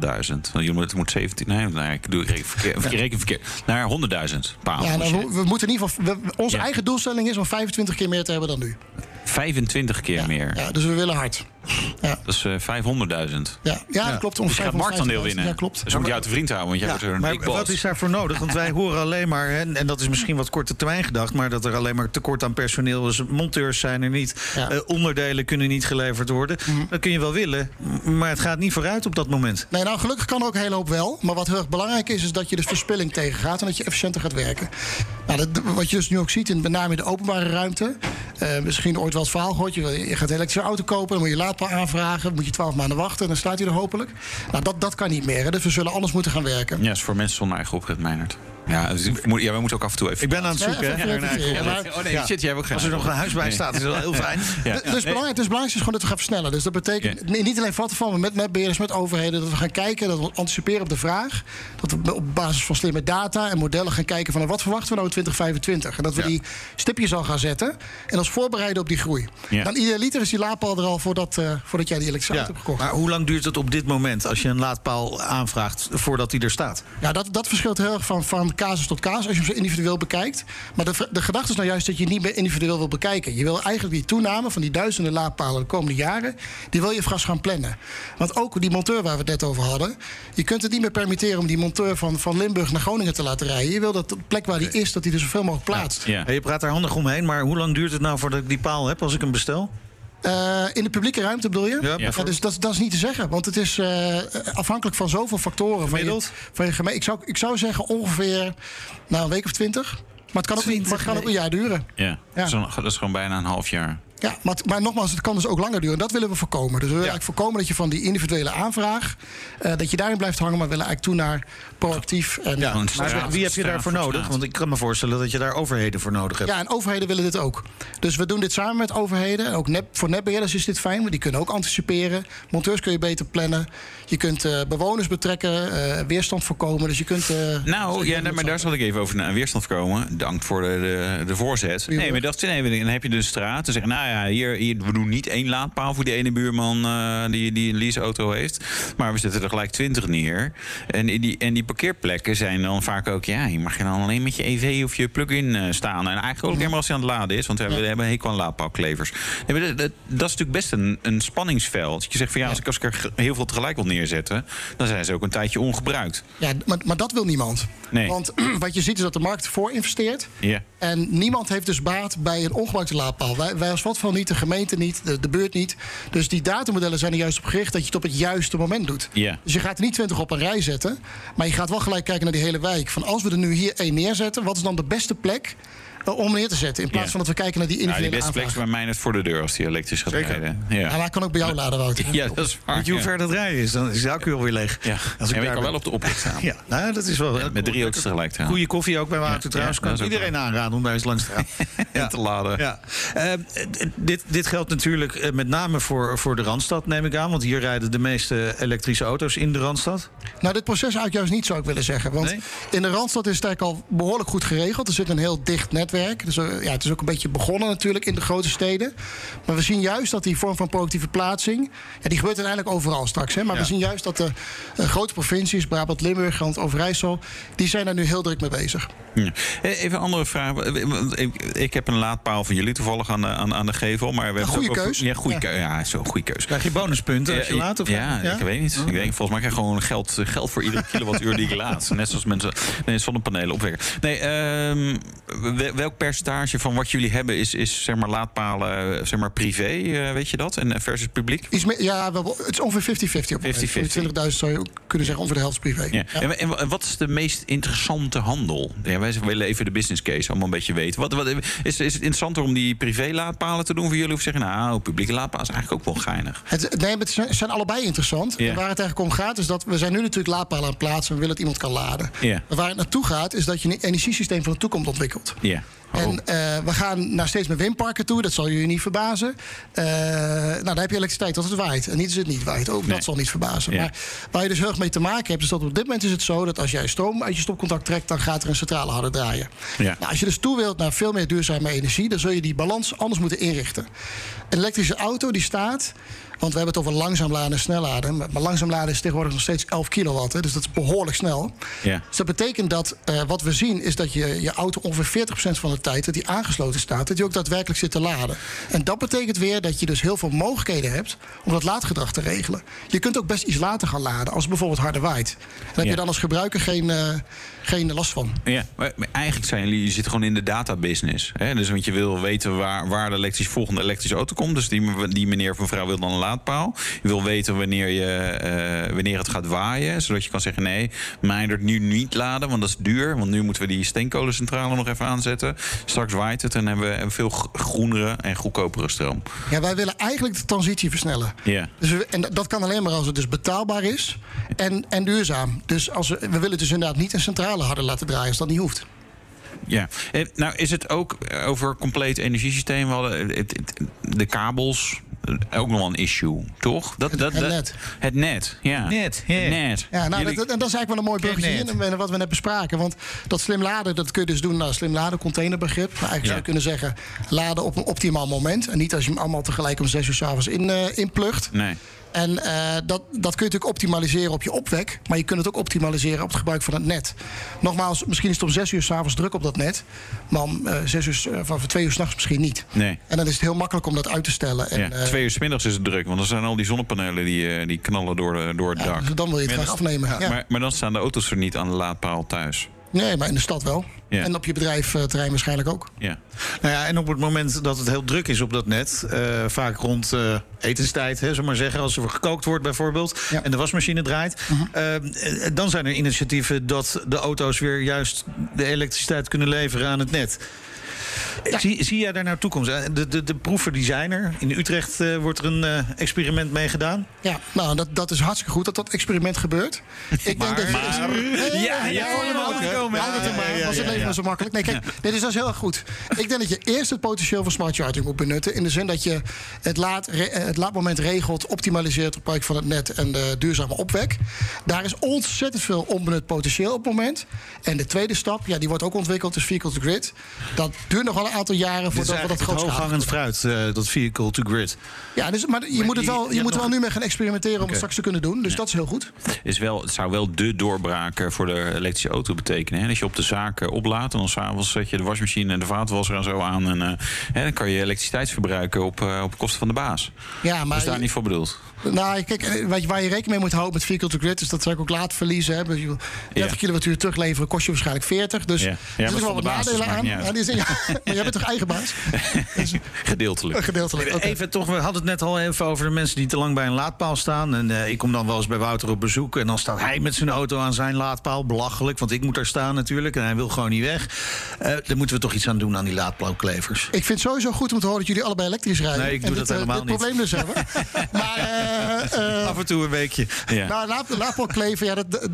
Want jullie moeten- Het moet 17. Nee, nee ik doe reken verkeerd. Naar 100.000 palen. Ja, nou, we, we moeten in ieder geval. we- onze Ja. eigen doelstelling is om 25 keer meer te hebben dan nu. 25 keer meer. Ja, dus we willen hard. Dat is eh 500.000. Ja, ja, dat klopt. Dus je gaat marktaandeel 550.000. winnen. Ja, klopt. Dus moet je uit de vriend houden, want jij wordt er een maar big boss. wat is daarvoor nodig? Want wij horen alleen maar, hè, en dat is misschien wat korte termijn gedacht, maar dat er alleen maar tekort aan personeel is. Monteurs zijn er niet, Ja. eh, onderdelen kunnen niet geleverd worden. Dat kun je wel willen, maar het gaat niet vooruit op dat moment. Nee, nou gelukkig kan er ook een hele hoop wel. Maar wat heel erg belangrijk is, is dat je de verspilling tegengaat en dat je efficiënter gaat werken. Nou, dat, wat je dus nu ook ziet, in, met name in de openbare ruimte. eh, misschien ooit wel het verhaal gehoord. Je, je gaat een elektrische auto kopen, dan moet je aanvragen. Moet je 12 maanden wachten en dan staat hij er hopelijk. Nou, dat, dat kan niet meer. Hè. Dus we zullen anders moeten gaan werken. Ja, is voor mensen zonder eigen oprit, Meijnerd. Ja, dus ja, we moeten ook af en toe even... Ik ben aan het zoeken. hè. Oh nee, Ja. shit, jij hebt ook geen Als er nog een huis bij staat, is dat wel heel fijn. Ja. Dus belangrijk, dus het belangrijkste is gewoon dat we gaan versnellen. Dus dat betekent niet alleen Vattenfall, maar met netbeheerders, met overheden. Dat we gaan kijken, dat we anticiperen op de vraag. Dat we op basis van slimme data en modellen gaan kijken van... nou, wat verwachten we nou in 2025? En dat we Ja. die stipjes al gaan zetten. En ons voorbereiden op die groei. Ja. Dan idealiter is die laadpaal er al voordat, eh, voordat jij die auto hebt gekocht. maar hoe lang duurt het op dit moment als je een laadpaal aanvraagt voordat die er staat? Ja, dat, dat verschilt heel erg van, van casus tot casus als je hem zo individueel bekijkt. Maar de, de gedachte is nou juist dat je niet meer individueel wil bekijken. Je wil eigenlijk die toename van die duizenden laadpalen de komende jaren... die wil je vast gaan plannen. Want ook die monteur waar we het net over hadden... je kunt het niet meer permitteren om die monteur van, van Limburg naar Groningen te laten rijden. Je wil dat de plek waar die is, dat die er zoveel mogelijk plaatst. Ja. Hey, Je praat daar handig omheen, maar hoe lang duurt het nou voordat ik die paal heb als ik hem bestel? Eh, in de publieke ruimte bedoel je? Ja, dus dat, dat is niet te zeggen. Want het is eh, afhankelijk van zoveel factoren. Van je, van je geme- ik, zou, ik zou zeggen ongeveer nou, een week of twintig. Maar het kan ook, niet, maar het kan ook een jaar duren. Ja, Ja. Dat is gewoon bijna een half jaar. Ja, maar, maar nogmaals, het kan dus ook langer duren. Dat willen we voorkomen. Dus we willen eigenlijk voorkomen dat je van die individuele aanvraag... eh, dat je daarin blijft hangen, maar we willen eigenlijk toe naar proactief. En, Ja, maar straat- wie heb je daarvoor voor nodig? Want ik kan me voorstellen dat je daar overheden voor nodig hebt. Ja, en overheden willen dit ook. Dus we doen dit samen met overheden. Ook nep, voor netbeheerders is dit fijn, want die kunnen ook anticiperen. Monteurs kun je beter plannen. Je kunt eh, bewoners betrekken, eh, weerstand voorkomen. Dus je kunt... Nou, ja, nee, maar daar zal ik even over naar weerstand komen. Dank voor de, de, de voorzet. Nee, maar dat, nee, dan heb je de straat. Dan zeggen, nou ja, hier, hier, we doen niet één laadpaal voor die ene buurman eh, die, die een leaseauto heeft. Maar we zetten er gelijk twintig neer. En die, en die parkeerplekken zijn dan vaak ook, ja, je mag je dan alleen met je EV of je plug-in eh, staan. En eigenlijk ook alleen maar als hij aan het laden is, want we hebben, we hebben hekel aan laadpaalklevers. Nee, dat, dat, dat is natuurlijk best een, een spanningsveld. Je zegt van ja, als ik, als ik er heel veel tegelijk wil neerzetten, dan zijn ze ook een tijdje ongebruikt. Ja, maar, maar dat wil niemand. Nee. Want wat je ziet is dat de markt voor investeert. Ja. En niemand heeft dus baat bij een ongebruikte laadpaal. Wij, wij als Vattenfall niet, de gemeente niet, de, de buurt niet. Dus die datamodellen zijn er juist op gericht dat je het op het juiste moment doet. Dus je gaat er niet 20 op een rij zetten. Maar je gaat wel gelijk kijken naar die hele wijk. Van als we er nu hier één neerzetten, wat is dan de beste plek om neer te zetten? In plaats Ja. van dat we kijken naar die Ja, die individuele beste plek is aanvraag. bij mij net voor de deur als die elektrisch gaat Zeker. rijden. Ja, Ja. maar hij kan ook bij jou laden, Wouter. ja, dat is waar. Weet je hoe ja. ver dat rijden is? Dan is de accu alweer leeg. Ja, Als ik ja, daar ik kan wel op de oprit staan. Ja, nou, dat is wel... Met drie auto's tegelijk. te gaan. Goede koffie ook bij Wouter Ja, trouwens. ja, kan iedereen aanraden om daar eens langs te gaan. En te laden. Ja. Eh, dit, dit geldt natuurlijk eh, met name voor, voor de Randstad, neem ik aan. Want hier rijden de meeste elektrische auto's in de Randstad. Nou, dit proces eigenlijk juist niet, zou ik willen zeggen. Want Nee? in de Randstad is het eigenlijk al behoorlijk goed geregeld. Er zit een heel dicht netwerk. Dus ja, het is ook een beetje begonnen natuurlijk in de grote steden. Maar we zien juist dat die vorm van productieve plaatsing... Ja, die gebeurt uiteindelijk overal straks. Hè, maar we zien juist dat de grote provincies... Brabant, Limburg, Grand Overijssel... die zijn daar nu heel druk mee bezig. Ja. Even een andere vraag. Ik heb een laadpaal van jullie toevallig aan de, aan, aan de gevel. Maar we een goede keus. Ja, goede ja. ja zo'n goede keus. Krijg je bonuspunten als je laat? Of ja, ik weet niet. Ik denk, volgens mij krijg je gewoon geld, geld voor iedere kilowattuur die ik laat. Net zoals mensen nee, zonnepanelen opwekken. Nee, um, welk percentage van wat jullie hebben is, is zeg maar laadpalen zeg maar privé, uh, weet je dat? En versus publiek? Iets meer, ja, het is ongeveer 50-50 op 20.000 zou je kunnen zeggen ongeveer de helft privé. Ja. En, en, wat is de meest interessante handel? Ja, wij willen even de business case allemaal een beetje weten. Wat, wat, is, is het interessanter om die privé laadpalen te doen voor jullie? Of zeggen, nou, publieke laadpalen is eigenlijk ook wel geinig? Het, nee, het zijn allebei interessant. Waar het eigenlijk om gaat, is dat we zijn nu natuurlijk laadpalen aan het plaatsen. We willen dat iemand kan laden. Maar waar het naartoe gaat, is dat je een energiesysteem van de toekomst ontwikkelt. Ja. En uh, we gaan naar steeds meer windparken toe. Dat zal jullie niet verbazen. Uh, nou, dan heb je elektriciteit als het waait. En niet als het niet waait. Ook nee. dat zal niet verbazen. Ja. Maar waar je dus heel erg mee te maken hebt... is dat op dit moment is het zo... dat als jij stroom uit je stopcontact trekt... dan gaat er een centrale harder draaien. Ja. Nou, als je dus toe wilt naar veel meer duurzame energie... dan zul je die balans anders moeten inrichten. Een elektrische auto die staat... Want we hebben het over langzaam laden en snel laden. Maar langzaam laden is tegenwoordig nog steeds 11 kilowatt. Hè, dus dat is behoorlijk snel. Ja. Dus dat betekent dat uh, wat we zien is dat je je auto ongeveer 40% van de tijd dat die aangesloten staat, dat die ook daadwerkelijk zit te laden. En dat betekent weer dat je dus heel veel mogelijkheden hebt om dat laadgedrag te regelen. Je kunt ook best iets later gaan laden als het bijvoorbeeld harder waait. Dan heb Ja. je dan als gebruiker geen, uh, geen last van. Ja, maar eigenlijk zijn jullie, je zit gewoon in de databusiness. Hè? Dus want je wil weten waar, waar de elektrisch, volgende elektrische auto komt. Dus die, die meneer of mevrouw wil dan een laadpaal. Je wil weten wanneer, je, eh, wanneer het gaat waaien. Zodat je kan zeggen, nee, mij er nu niet laden, want dat is duur. Want nu moeten we die steenkolencentrale nog even aanzetten. Straks waait het en hebben we we veel groenere en goedkopere stroom. Ja, wij willen eigenlijk de transitie versnellen. Ja. Dus we- en dat kan alleen maar als het dus betaalbaar is en, en duurzaam. Dus als we, we willen dus inderdaad niet een centrale harder laten draaien als dat niet hoeft. Ja, en nou is het ook over compleet energiesysteem. We hadden het, het- de kabels, ook nog wel een issue, toch? Dat, dat, het net. Het net, ja. Net, ja. Het net. Ja, nou, Jullie- dat, en dat is eigenlijk wel een mooi bruggetje in wat we net bespraken. Want dat slim laden, dat kun je dus doen naar slim laden, containerbegrip. Maar eigenlijk zou je kunnen zeggen, laden op een optimaal moment. En niet als je hem allemaal tegelijk om zes uur s'avonds in, eh inplugt. Nee. En eh, dat, dat kun je natuurlijk optimaliseren op je opwek. Maar je kunt het ook optimaliseren op het gebruik van het net. Nogmaals, misschien is het om zes uur s'avonds druk op dat net. Maar om eh, zes uur, van twee uur s'nachts misschien niet. Nee. En dan is het heel makkelijk om dat uit te stellen. En, Ja, twee uur 's middags is het druk, want dan zijn al die zonnepanelen die, die knallen door, door het ja, dak. dus dan wil je het graag afnemen. Ja. Maar, maar dan staan de auto's er niet aan de laadpaal thuis. Nee, maar in de stad wel. Ja. En op je bedrijfterrein waarschijnlijk ook. Ja. Nou ja, en op het moment dat het heel druk is op dat net, eh, vaak rond eh, etenstijd, hè, maar zeggen, als er gekookt wordt bijvoorbeeld, Ja. en de wasmachine draait, eh, eh, dan zijn er initiatieven dat de auto's weer juist de elektriciteit kunnen leveren aan het net. Zie, zie jij daar nou toekomst? Eh, De, de, de proeven die zijn er. In Utrecht eh, wordt er een eh, experiment mee gedaan. Ja, nou, dat, dat is hartstikke goed dat dat experiment gebeurt. Ik denk dat... maar- Nee, Ja, ja, het er was het leven zo makkelijk. Nee, kijk, dit is dus heel erg goed. Ik denk dat je eerst het potentieel van smart charging moet benutten. In de zin dat je het, laad, re- het laadmoment regelt, optimaliseert op gebruik van het net en de duurzame opwek. Daar is ontzettend veel onbenut potentieel op het moment. En de tweede stap, ja, die wordt ook ontwikkeld, is vehicle to grid. Dat duurt nog wel een aantal jaren voordat we dat grootschalig hooghangend fruit, eh, dat vehicle to grid. Ja, dus, maar je moet, het wel, je moet er wel nu mee gaan experimenteren om het straks te kunnen doen. Dus dat is heel goed. Is wel, het zou wel de doorbraak eh, voor de elektrische auto betekenen. Hè? Dat je op de zaak eh, oplaadt en dan s'avonds zet je de wasmachine en de vaatwasser en zo aan. En eh, hè, dan kan je elektriciteitsverbruik op, eh, op kosten van de baas. Ja, maar is daar niet voor bedoeld. Nou, kijk, eh, wat je- waar je rekening mee moet houden met vehicle to grid... is dat ze ook laadverliezen hebben. Je wil 30 Ja. kilowattuur terugleveren kost je waarschijnlijk 40. Dus Ja. Ja, er zitten wel wat nadelen aan. Ja, die zijn, ja, maar jij bent toch eigen baas? Gedeeltelijk. Gedeeltelijk. oké. Even toch, we hadden het net al even over de mensen die te lang bij een laadpaal staan. En eh, ik kom dan wel eens bij Wouter op bezoek. En dan staat hij met zijn auto aan zijn laadpaal. Belachelijk, want ik moet daar staan natuurlijk. En hij wil gewoon niet weg. Eh daar moeten we toch iets aan doen aan die laadpaalklevers. Ik vind het sowieso goed om te horen dat jullie allebei elektrisch rijden. Nee, ik doe en dat dit, helemaal dit niet. probleem dus hebben. maar Af en toe een weekje. Ja. Nou, laadpaalkleven, ja, dat, dat-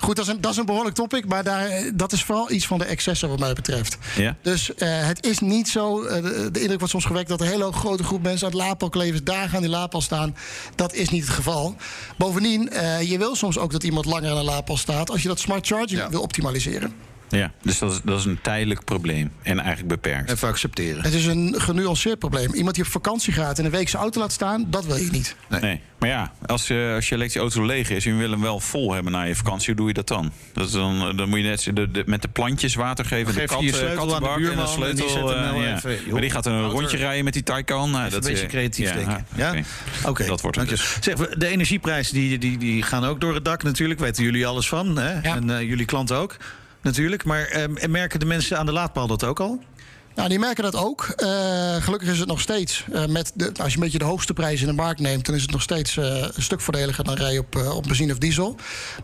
goed, dat is, een, dat is een behoorlijk topic. Maar daar, dat is vooral iets van de excessen wat mij betreft. Ja? Dus eh, het is niet zo, eh, de, de indruk wordt soms gewekt... dat een hele grote groep mensen uit laadpaalklevers... daar gaan die laadpaal staan. Dat is niet het geval. Bovendien, eh, je wil soms ook dat iemand langer aan een laadpaal staat... als je dat smart charging wil optimaliseren. Ja, dus dat is, dat is een tijdelijk probleem en eigenlijk beperkt. Even accepteren. Het is een genuanceerd probleem. Iemand die op vakantie gaat en een week zijn auto laat staan, dat wil je niet. Nee. Maar ja, als je, als je elektrische auto leeg is en je wil hem wel vol hebben na je vakantie, hoe doe je dat dan? Dat is dan, dan moet je net de, de, met de plantjes water geven, Geef de kat, je je sleutel aan de en de sleutel. en die zet hem eh, nou ja. even, joh, maar die gaat een auto- rondje rijden met die Taycan. Nou, dat een beetje eh, creatief ja, denken. Ja, oké. Oké, Dat wordt het dus. Zeg, de energieprijzen die, die, die gaan ook door het dak natuurlijk. Weten jullie alles van. Hè? En eh, jullie klanten ook natuurlijk. Maar eh, merken de mensen aan de laadpaal dat ook al? Nou, die merken dat ook. Eh, gelukkig is het nog steeds. eh, met de, als je een beetje de hoogste prijs in de markt neemt, dan is het nog steeds eh, een stuk voordeliger dan rijden op, op benzine of diesel.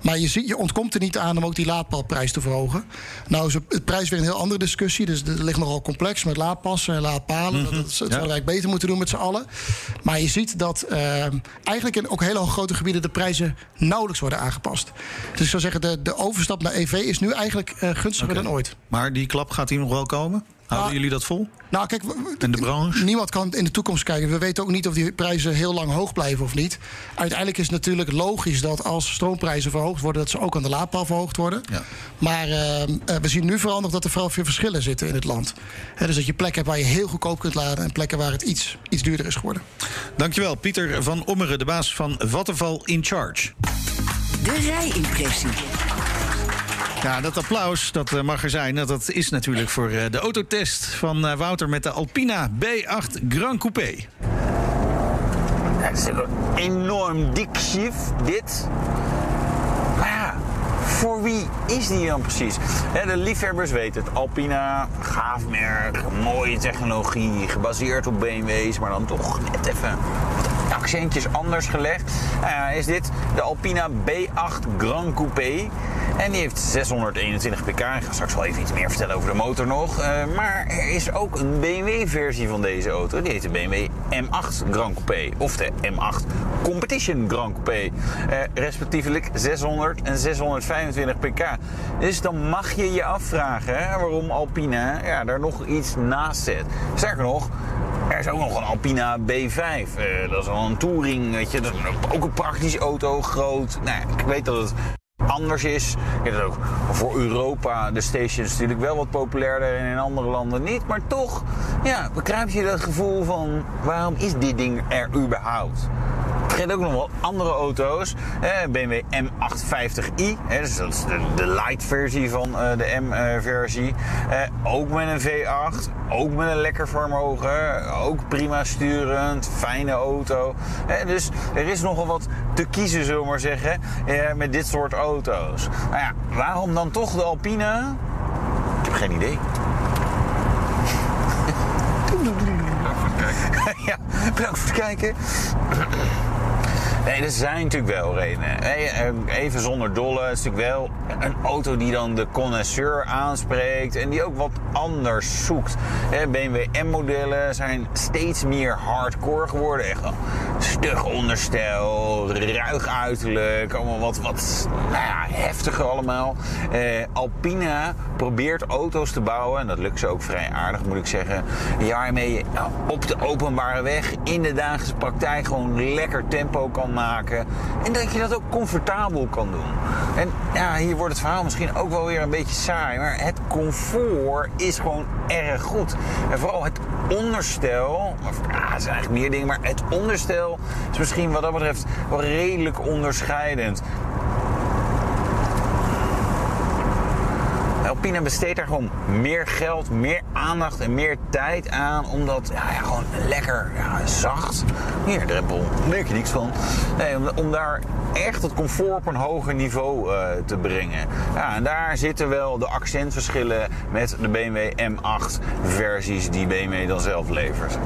Maar je, ziet, je ontkomt er niet aan om ook die laadpaalprijs te verhogen. Nou is het, prijs weer een heel andere discussie. Dus het ligt nogal complex met laadpassen en laadpalen. dat, dat, dat we eigenlijk beter moeten doen met z'n allen. Maar je ziet dat eigenlijk in ook hele grote gebieden de prijzen nauwelijks worden aangepast. Dus ik zou zeggen, de, de overstap naar EV is nu eigenlijk gunstiger dan ooit. Maar die klap gaat hier nog wel komen? Houden jullie dat vol? Nou, kijk, En de branche? Niemand kan in de toekomst kijken. We weten ook niet of die prijzen heel lang hoog blijven of niet. Uiteindelijk is het natuurlijk logisch dat als stroomprijzen verhoogd worden, dat ze ook aan de laadpaal verhoogd worden. Ja. Maar eh, eh, we zien nu vooral nog dat er vooral veel verschillen zitten in het land. Hè, dus dat je plekken hebt waar je heel goedkoop kunt laden en plekken waar het iets, iets duurder is geworden. Dankjewel, Pieter van Ommeren, de baas van Vattenval in Charge. De rijimpressie. Ja, dat applaus, dat eh, mag er zijn. Dat- Dat is natuurlijk voor eh, de autotest van eh, Wouter met de Alpina B8 Grand Coupé. Ja, het is een enorm dik schief, dit. Voor wie is die dan precies? De liefhebbers weten het. Alpina, gaaf merk, mooie technologie, gebaseerd op BMW's, maar dan toch net even accentjes anders gelegd. Nou is dit de Alpina B8 Grand Coupé. En die heeft 621 pk. Ik ga straks wel even iets meer vertellen over de motor nog. Eh, maar er is ook een BMW-versie van deze auto. Die heet de BMW M8 Grand Coupé. Of de M8 Competition Grand Coupé. Eh, respectievelijk 600 en 625 Dus dan mag je je afvragen hè, waarom Alpina ja, daar nog iets naast zet. Sterker nog, er is ook nog een Alpina B5. Eh, dat is wel een touring, weet je. Dat ook een praktische auto, groot. Nou, ja, ik weet dat het anders is. Weet dat ook voor Europa de stations natuurlijk wel wat populairder en in andere landen niet. Maar toch, ja, begrijp je dat gevoel van waarom is dit ding er überhaupt? Vergeet ook nog wel andere auto's. Eh, BMW M850i. Hè, dus dat is de, de light versie van eh, de M-versie. Eh, ook met een V8. Ook met een lekker vermogen. Ook prima sturend. Fijne auto. Eh, dus er is nogal wat te kiezen, zullen we maar zeggen. eh, met dit soort auto's. Nou ja, waarom dan toch de Alpina? Ik heb geen idee. ja, bedankt voor het kijken. Nee, er zijn natuurlijk wel redenen. Nee, eh, Even zonder dolle. Is natuurlijk wel een auto die dan de connoisseur aanspreekt. En die ook wat anders zoekt. BMW M-modellen zijn steeds meer hardcore geworden. Echt stug onderstel, ruig uiterlijk. Allemaal wat, wat nou ja, heftiger allemaal. Eh, Alpina probeert auto's te bouwen. En dat lukt ze ook vrij aardig, moet ik zeggen. Waarmee je op de openbare weg in de dagelijkse praktijk gewoon lekker tempo kan maken. En dat je dat ook comfortabel kan doen. En ja, hier wordt het verhaal misschien ook wel weer een beetje saai. Maar het comfort is gewoon erg goed. En vooral het onderstel. Ja, het zijn eigenlijk meer dingen. Maar het onderstel is misschien wat dat betreft wel redelijk onderscheidend. Alpina besteedt daar gewoon meer geld, meer aandacht en meer tijd aan. Omdat, ja, gewoon lekker ja, zacht. Hier, drempel, merk je niks van. Nee, om, om daar echt het comfort op een hoger niveau eh, te brengen. Ja, en daar zitten wel de accentverschillen met de BMW M8 versies die BMW dan zelf levert.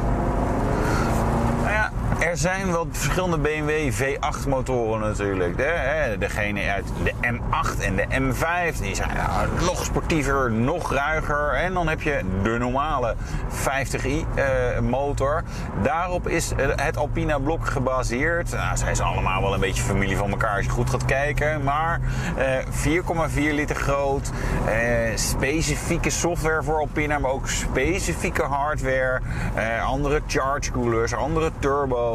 Nou er zijn wel verschillende BMW V8 motoren natuurlijk. De, hè, degene uit de M8 en de M5, die zijn ja, nog sportiever, nog ruiger. En dan heb je de normale 50i eh, motor. Daarop is eh, het Alpina blok gebaseerd. Nou, zijn ze allemaal wel een beetje familie van elkaar als je goed gaat kijken. Maar eh 4,4 liter groot. eh, specifieke software voor Alpina, maar ook specifieke hardware. eh, andere charge coolers, andere turbo's.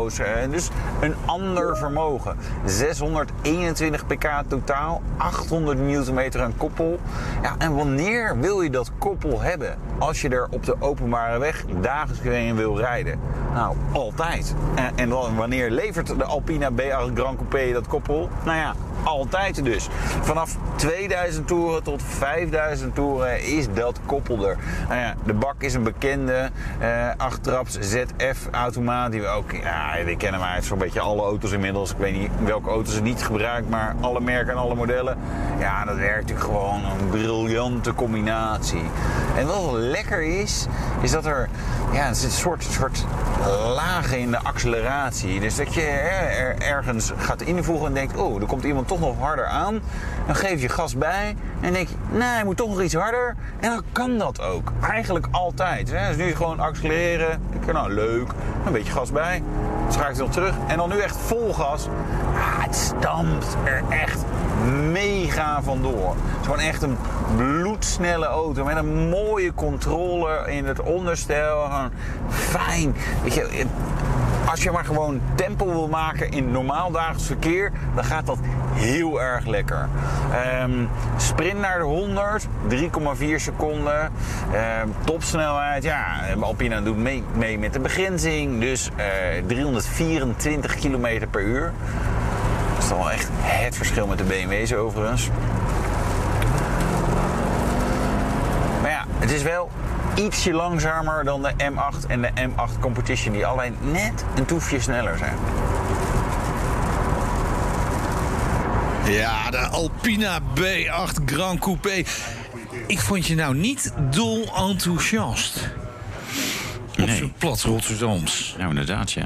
Dus een ander vermogen. 621 pk totaal, 800 Nm aan koppel. Ja, en wanneer wil je dat koppel hebben? Als je er op de openbare weg dagelijks in wil rijden. Nou, altijd. En, wanneer levert de Alpina B8 Grand Coupé dat koppel? Nou ja, altijd dus. Vanaf 2000 toeren tot 5000 toeren is dat koppel er. Nou ja, de bak is een bekende eh achtertraps ZF automaat die we ook, ja, die kennen maar zo'n beetje alle auto's inmiddels. Ik weet niet welke auto's het niet gebruikt, maar alle merken en alle modellen. Ja, dat werkt natuurlijk gewoon een briljante combinatie. En wat lekker is, is dat er, ja, zit een soort, soort lagen in de acceleratie. Dus dat je er ergens gaat invoegen en denkt, oh, er komt iemand toch nog harder aan. Dan geef je gas bij en denk je, nee, hij moet toch nog iets harder. En dan kan dat ook. Eigenlijk altijd. Hè. Dus nu gewoon accelereren. Ik nou, leuk. Een beetje gas bij. Schakel ik nog terug. En dan nu echt vol gas. Ah, het stampt er echt mega vandoor. Het is gewoon echt een bloedsnelle auto met een mooie controle in het onderstel. Fijn. Weet je, als je maar gewoon tempo wil maken in normaal dagelijks verkeer, dan gaat dat heel erg lekker. Ehm, sprint naar de 100, 3,4 seconden. Ehm, topsnelheid, ja, Alpina doet mee, met de begrenzing. Dus eh, 324 km per uur. Is dan wel echt het verschil met de BMW's overigens. Maar ja, het is wel ietsje langzamer dan de M8 en de M8 Competition, die alleen net een toefje sneller zijn. Ja, de Alpina B8 Grand Coupé. Ik vond je nou niet dol enthousiast. Op Nee. zijn plat Rotterdams. Nou, inderdaad, ja.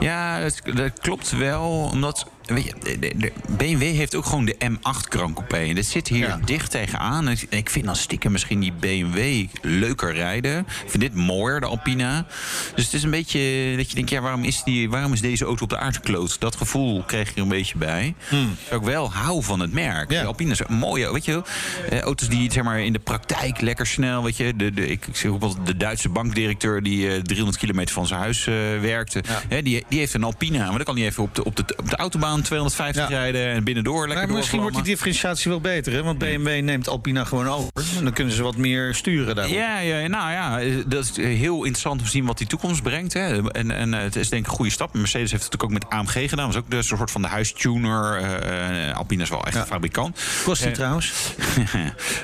Ja, dat, dat klopt wel, omdat... Weet je, de, de- de BMW heeft ook gewoon de M8 Grand Coupé. En dat zit hier dicht tegenaan. En ik- vind dan stiekem misschien die BMW leuker rijden. Ik vind dit mooier, de Alpina. Dus het is een beetje dat je denkt... Ja, waarom, is die, waarom is deze auto op de aarde gekloot? Dat gevoel kreeg ik er een beetje bij. Hmm. Ik wel hou van het merk. De Alpina is een mooie, weet je eh, auto's die zeg maar, in de praktijk lekker snel... Weet je, de, de, ik, ik zeg ook wel de Duitse bankdirecteur... die eh, 300 kilometer van zijn huis eh, werkte... Die, die heeft een Alpina, maar dan kan hij even op de, op de, op de autobaan 250 rijden... en binnendoor lekker Maar misschien wordt die differentiatie wel beter, hè? Want BMW neemt Alpina gewoon over. En dan kunnen ze wat meer sturen daarop. Ja, ja, nou ja, dat is heel interessant om te zien wat die toekomst brengt. Hè. En, en eh, het is denk ik een goede stap. Mercedes heeft het natuurlijk ook met AMG gedaan. Dat was ook de soort van de huistuner. eh, Alpine is wel echt een fabrikant. Kost die trouwens?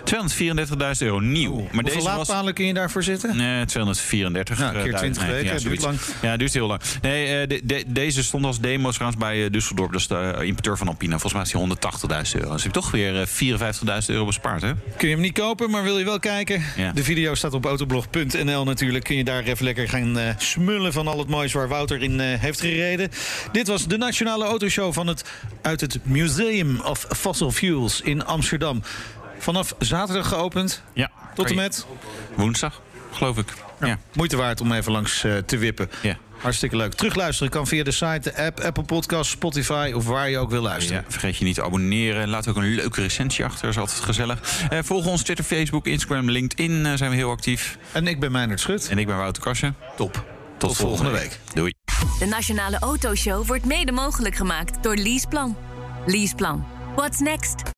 234.000 euro nieuw. maar Hoeveel deze was... laadpalen kun je daarvoor zitten? Nee, 234. Ja, keer eh, 20 nee, weken, ja, duurt zoiets. Ja, duurt heel lang. Nee, de- de- deze stond als demo trouwens bij Düsseldorp. Is de eh, importeur van Alpina. Volgens mij is die 180.000 euro. Dus heb je toch weer eh, 54.000 euro bespaard, hè? Kun je hem niet kopen, maar wil je wel kijken? Ja. De video staat op autoblog.nl natuurlijk. Kun je daar even lekker gaan eh, smullen van al het moois waar Wouter in eh, heeft gereden. Dit was de Nationale Autoshow van het, uit het Museum of Fossil Fuels in Amsterdam. Vanaf zaterdag geopend. Ja. Tot en met? Woensdag, geloof ik. Ja. Moeite waard om even langs eh, te wippen. Ja. Hartstikke leuk. Terugluisteren kan via de site, de app, Apple Podcast, Spotify of waar je ook wil luisteren. Ja, vergeet je niet te abonneren. Laat ook een leuke recensie achter. Dat is altijd gezellig. Eh, volg ons Twitter, Facebook, Instagram, LinkedIn. eh, zijn we heel actief. En ik ben Meijnerd Schut. En ik ben Wouter Kassen. Top. Tot, volgende week. Doei. De Nationale Autoshow wordt mede mogelijk gemaakt door Leaseplan. Leaseplan. What's next?